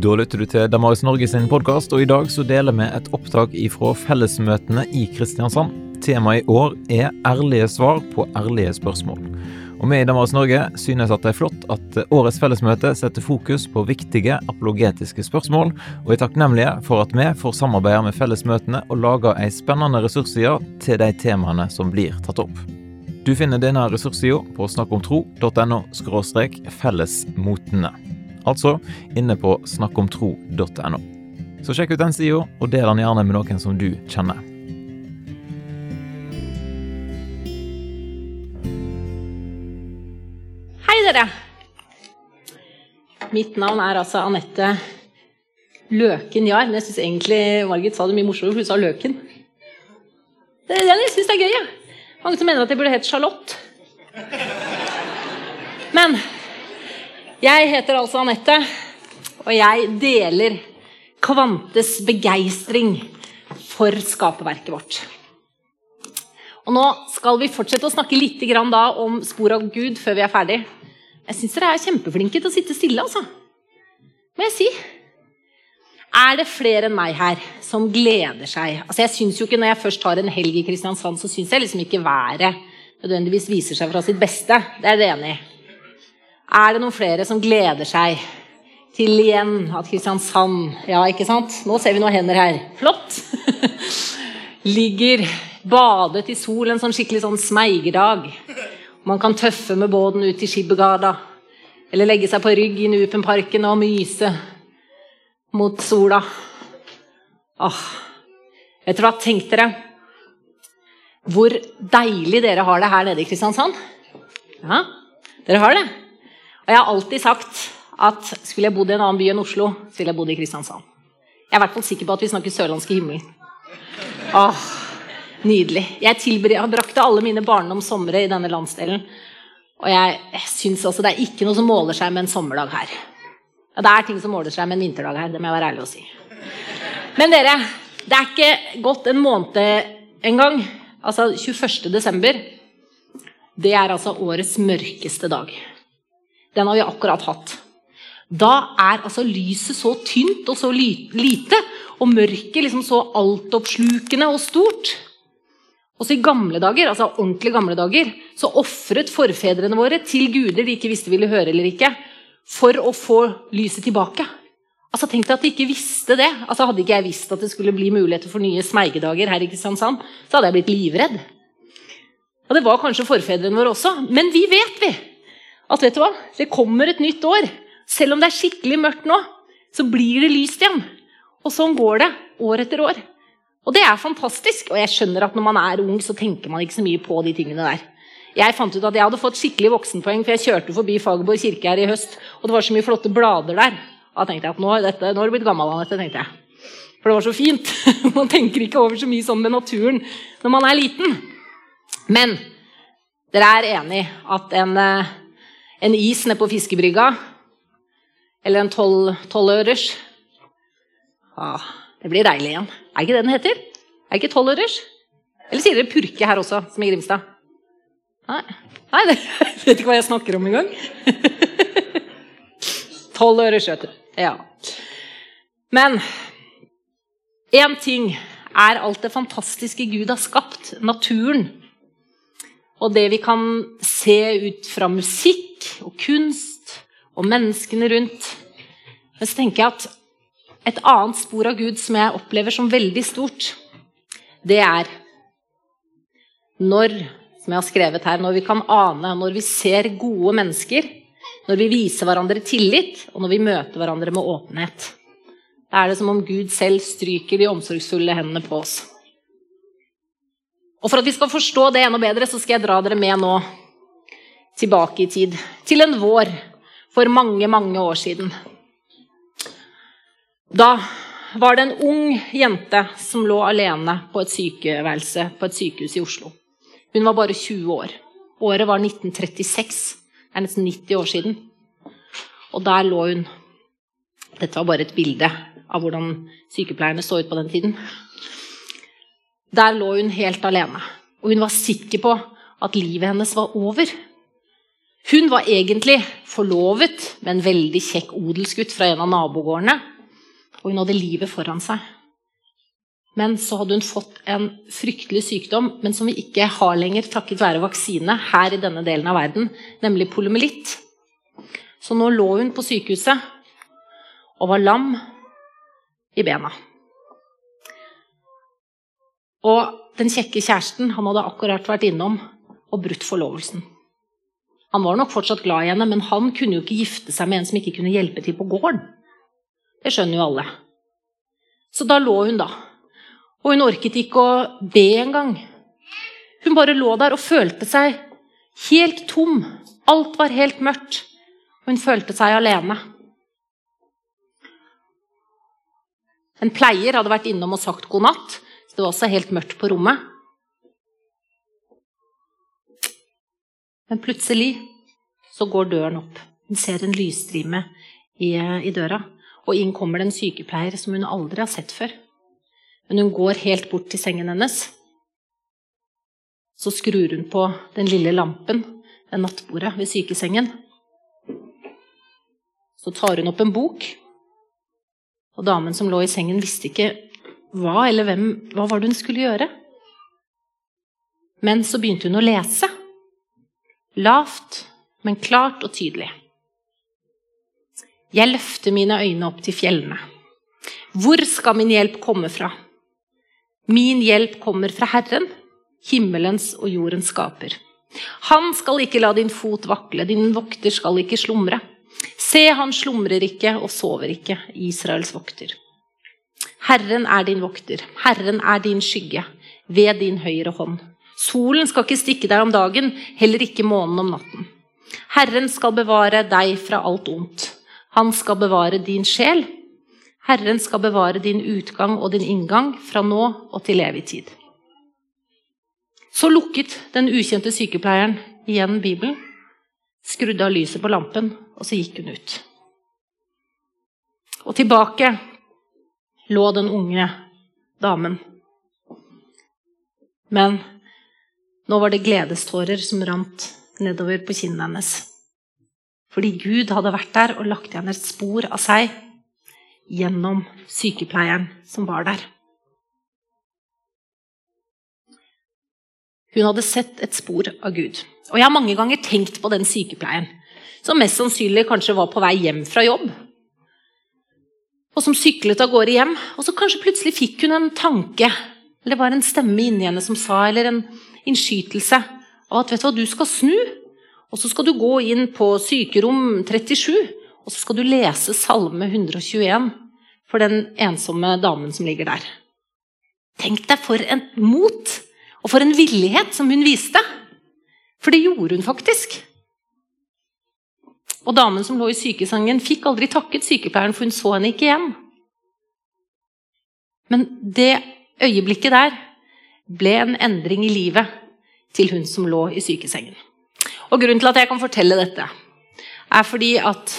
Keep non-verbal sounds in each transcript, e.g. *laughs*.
Da lytter du til Damaris Norge sin podkast, og i dag så deler vi et opptak ifra fellesmøtene i Kristiansand. Temaet i år er ærlige svar på ærlige spørsmål. Og vi i Damaris Norge synes at det er flott at årets fellesmøte setter fokus på viktige apologetiske spørsmål, og er takknemlige for at vi får samarbeide med fellesmøtene og lage ei spennende ressursside til de temaene som blir tatt opp. Du finner denne ressurssida på snakkomtro.no fellesmotene. Altså inne på snakkomtro.no. Så sjekk ut den sida, og del den gjerne med noen som du kjenner. Hei, dere. Mitt navn er altså Anette Løken Jahr. Men jeg syns egentlig Margit sa det mye morsommere, for hun sa Løken. Det er det jeg syns er gøy. Ja. Mange som mener at jeg burde hett Charlotte. Men jeg heter altså Anette, og jeg deler Kvantes begeistring for skaperverket vårt. Og Nå skal vi fortsette å snakke litt om spor av Gud før vi er ferdig. Jeg syns dere er kjempeflinke til å sitte stille, altså. Må jeg si. Er det flere enn meg her som gleder seg? Altså jeg synes jo ikke Når jeg først har en helg i Kristiansand, så syns jeg liksom ikke været nødvendigvis viser seg fra sitt beste. Det er det enig i. Er det noen flere som gleder seg til igjen at Kristiansand Ja, ikke sant? Nå ser vi noen hender her. Flott! *laughs* Ligger badet i sol en skikkelig sånn smeigerdag. Man kan tøffe med båten ut til Skibbergada. Eller legge seg på rygg i Nupenparken og myse mot sola. Åh, vet dere hva? Tenk dere hvor deilig dere har det her nede i Kristiansand. Ja, dere har det. Og jeg har alltid sagt at skulle jeg bodd i en annen by enn Oslo, så ville jeg bodd i Kristiansand. Jeg er i hvert fall sikker på at vi snakker sørlandske himmel. Åh, nydelig. Jeg brakte alle mine barndomssomre i denne landsdelen. Og jeg, syns altså det er ikke noe som måler seg med en sommerdag her. Ja, det er ting som måler seg med en vinterdag her. Det må jeg være ærlig å si. Men dere, det er ikke gått en måned engang. Altså 21. desember. Det er altså årets mørkeste dag. Den har vi akkurat hatt. Da er altså lyset så tynt og så lite, og mørket liksom så altoppslukende og stort. Også i gamle dager, altså ordentlig gamle dager, så ofret forfedrene våre til guder de ikke visste ville høre eller ikke, for å få lyset tilbake. Altså, Tenk deg at de ikke visste det. Altså, Hadde ikke jeg visst at det skulle bli muligheter for nye smeigedager her i Kristiansand, så hadde jeg blitt livredd. Og det var kanskje forfedrene våre også. Men vi vet vi at vet du hva? det kommer et nytt år. Selv om det er skikkelig mørkt nå, så blir det lyst igjen. Og sånn går det år etter år. Og det er fantastisk. Og jeg skjønner at når man er ung, så tenker man ikke så mye på de tingene der. Jeg fant ut at jeg hadde fått skikkelig voksenpoeng, for jeg kjørte forbi Fagerborg kirke her i høst, og det var så mye flotte blader der. Da tenkte jeg at nå, er du blitt gammel, Anette. tenkte jeg. For det var så fint. *laughs* Man tenker ikke over så mye sånn med naturen når man er liten. Men dere er enig at en, eh, en is nede på fiskebrygga, eller en tolvøres. ah, Det blir deilig igjen. Er ikke det den heter? Er det ikke tolvøres? Eller sier dere purke her også, som i Grimstad? Nei, Nei *laughs* det, jeg vet ikke hva jeg snakker om engang. *laughs* Tolv vet du. Ja. Men én ting er alt det fantastiske Gud har skapt, naturen. Og det vi kan se ut fra musikk og kunst og menneskene rundt. Men så tenker jeg at et annet spor av Gud som jeg opplever som veldig stort, det er når som jeg har skrevet her, når vi kan ane, når vi ser gode mennesker, når vi viser hverandre tillit, og når vi møter hverandre med åpenhet. Da er det som om Gud selv stryker de omsorgsfulle hendene på oss. Og For at vi skal forstå det enda bedre, så skal jeg dra dere med nå tilbake i tid. Til en vår for mange, mange år siden. Da var det en ung jente som lå alene på et sykeværelse på et sykehus i Oslo. Hun var bare 20 år. Året var 1936. Det er nesten 90 år siden. Og der lå hun. Dette var bare et bilde av hvordan sykepleierne så ut på den tiden. Der lå hun helt alene. Og hun var sikker på at livet hennes var over. Hun var egentlig forlovet med en veldig kjekk odelsgutt fra en av nabogårdene. Og hun hadde livet foran seg. Men så hadde hun fått en fryktelig sykdom, men som vi ikke har lenger takket være vaksine her i denne delen av verden, nemlig polymelitt. Så nå lå hun på sykehuset og var lam i bena. Og den kjekke kjæresten han hadde akkurat vært innom og brutt forlovelsen. Han var nok fortsatt glad i henne, men han kunne jo ikke gifte seg med en som ikke kunne hjelpe til på gården. Det skjønner jo alle. Så da lå hun, da. Og hun orket ikke å be engang. Hun bare lå der og følte seg helt tom. Alt var helt mørkt. Hun følte seg alene. En pleier hadde vært innom og sagt god natt, så det var også helt mørkt på rommet. Men plutselig så går døren opp. Hun ser en lysstrime i, i døra. Og inn kommer det en sykepleier som hun aldri har sett før. Men hun går helt bort til sengen hennes. Så skrur hun på den lille lampen ved nattbordet ved sykesengen. Så tar hun opp en bok. Og damen som lå i sengen, visste ikke hva eller hvem, hva var det hun skulle gjøre. Men så begynte hun å lese. Lavt, men klart og tydelig. Jeg løfter mine øyne opp til fjellene. Hvor skal min hjelp komme fra? Min hjelp kommer fra Herren, himmelens og jordens skaper. Han skal ikke la din fot vakle, din vokter skal ikke slumre. Se, han slumrer ikke og sover ikke, Israels vokter. Herren er din vokter, Herren er din skygge, ved din høyre hånd. Solen skal ikke stikke deg om dagen, heller ikke månen om natten. Herren skal bevare deg fra alt ondt. Han skal bevare din sjel. Herren skal bevare din utgang og din inngang fra nå og til evig tid. Så lukket den ukjente sykepleieren igjen Bibelen, skrudde av lyset på lampen, og så gikk hun ut. Og tilbake lå den unge damen. Men nå var det gledestårer som rant nedover på kinnet hennes. Fordi Gud hadde vært der og lagt igjen et spor av seg gjennom sykepleieren som var der. Hun hadde sett et spor av Gud. Og jeg har mange ganger tenkt på den sykepleieren som mest sannsynlig kanskje var på vei hjem fra jobb. Og som syklet av gårde hjem. Og så kanskje plutselig fikk hun en tanke, eller det var en stemme inni henne som sa, eller en innskytelse av at vet du hva, du skal snu. Og så skal du gå inn på sykerom 37, og så skal du lese Salme 121 for den ensomme damen som ligger der. Tenk deg for en mot og for en villighet som hun viste. For det gjorde hun faktisk. Og damen som lå i sykesengen, fikk aldri takket sykepleieren, for hun så henne ikke igjen. Men det øyeblikket der ble en endring i livet til hun som lå i sykesengen. Og Grunnen til at jeg kan fortelle dette, er fordi at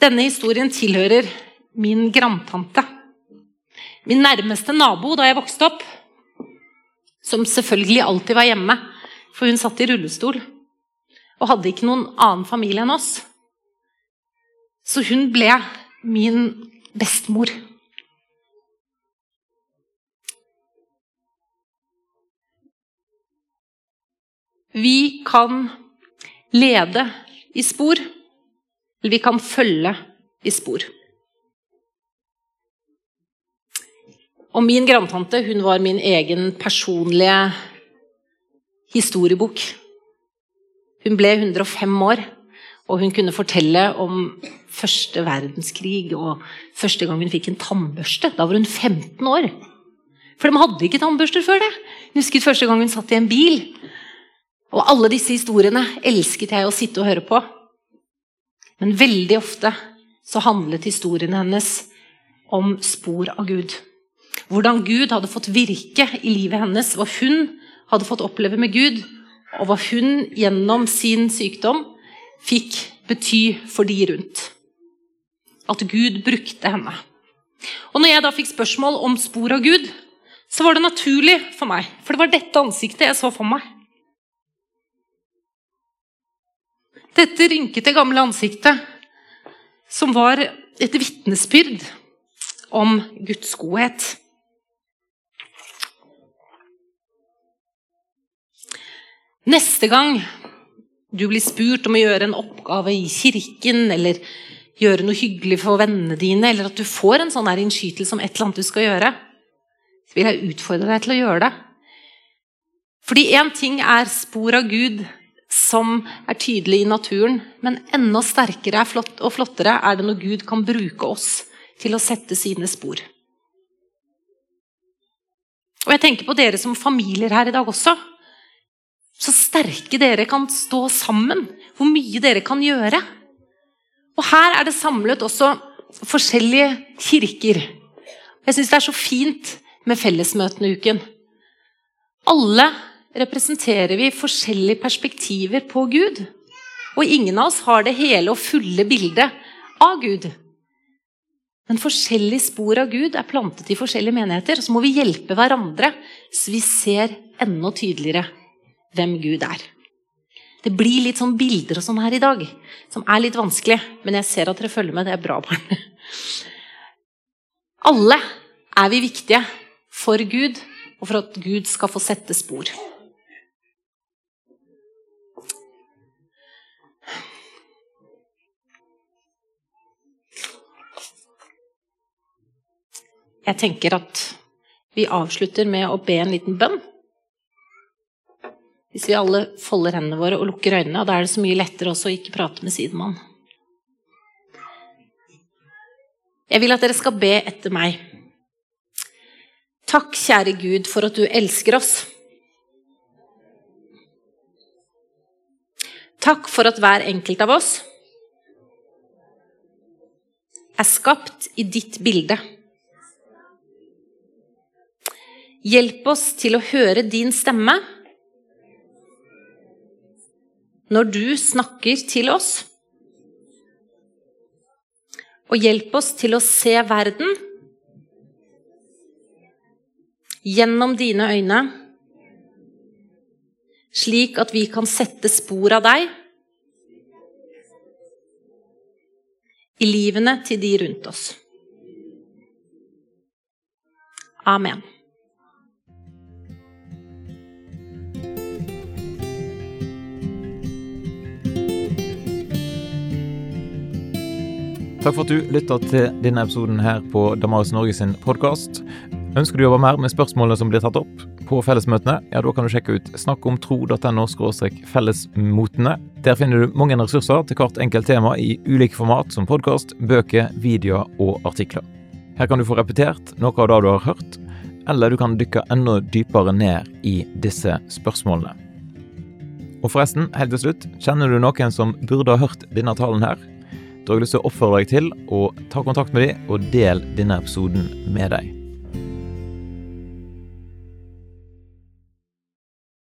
denne historien tilhører min grandtante. Min nærmeste nabo da jeg vokste opp, som selvfølgelig alltid var hjemme, for hun satt i rullestol og hadde ikke noen annen familie enn oss. Så hun ble min bestemor. Vi kan lede i spor, eller vi kan følge i spor. Og min grandtante hun var min egen personlige historiebok. Hun ble 105 år, og hun kunne fortelle om første verdenskrig og første gang hun fikk en tannbørste. Da var hun 15 år. For de hadde ikke tannbørster før det. Hun husket første gang hun satt i en bil og alle disse historiene elsket jeg å sitte og høre på. Men veldig ofte så handlet historiene hennes om spor av Gud. Hvordan Gud hadde fått virke i livet hennes, hva hun hadde fått oppleve med Gud, og hva hun gjennom sin sykdom fikk bety for de rundt. At Gud brukte henne. Og når jeg da fikk spørsmål om spor av Gud, så var det naturlig for meg, for det var dette ansiktet jeg så for meg. Dette rynkete, gamle ansiktet, som var et vitnesbyrd om Guds godhet. Neste gang du blir spurt om å gjøre en oppgave i kirken, eller gjøre noe hyggelig for vennene dine, eller at du får en sånn innskytelse om et eller annet du skal gjøre, så vil jeg utfordre deg til å gjøre det. Fordi én ting er spor av Gud som er tydelig i naturen, men enda sterkere og flottere er det når Gud kan bruke oss til å sette sine spor. Og jeg tenker på dere som familier her i dag også. Så sterke dere kan stå sammen. Hvor mye dere kan gjøre. Og her er det samlet også forskjellige kirker. Jeg syns det er så fint med fellesmøtene i uken. Alle representerer vi forskjellige perspektiver på Gud. Og ingen av oss har det hele og fulle bildet av Gud. Men forskjellige spor av Gud er plantet i forskjellige menigheter. Så må vi hjelpe hverandre så vi ser enda tydeligere hvem Gud er. Det blir litt sånn bilder og sånn her i dag, som er litt vanskelig. Men jeg ser at dere følger med. Det er bra, barn. Alle er vi viktige for Gud, og for at Gud skal få sette spor. Jeg tenker at vi avslutter med å be en liten bønn. Hvis vi alle folder hendene våre og lukker øynene, da er det så mye lettere også å ikke prate med sidemann. Jeg vil at dere skal be etter meg. Takk, kjære Gud, for at du elsker oss. Takk for at hver enkelt av oss er skapt i ditt bilde. Hjelp oss til å høre din stemme når du snakker til oss. Og hjelp oss til å se verden gjennom dine øyne, slik at vi kan sette spor av deg i livene til de rundt oss. Amen. Takk for at du lytta til denne episoden her på Damaris Norge sin podkast. Ønsker du å jobbe mer med spørsmålene som blir tatt opp på fellesmøtene, ja, da kan du sjekke ut snakkomtro.no fellesmotene. Der finner du mange ressurser til hvert enkelt tema i ulike format, som podkast, bøker, videoer og artikler. Her kan du få repetert noe av det du har hørt, eller du kan dykke enda dypere ned i disse spørsmålene. Og forresten, helt til slutt, kjenner du noen som burde ha hørt denne talen her? Da har jeg lyst til å oppfordre deg til å ta kontakt med dem og del denne episoden med deg.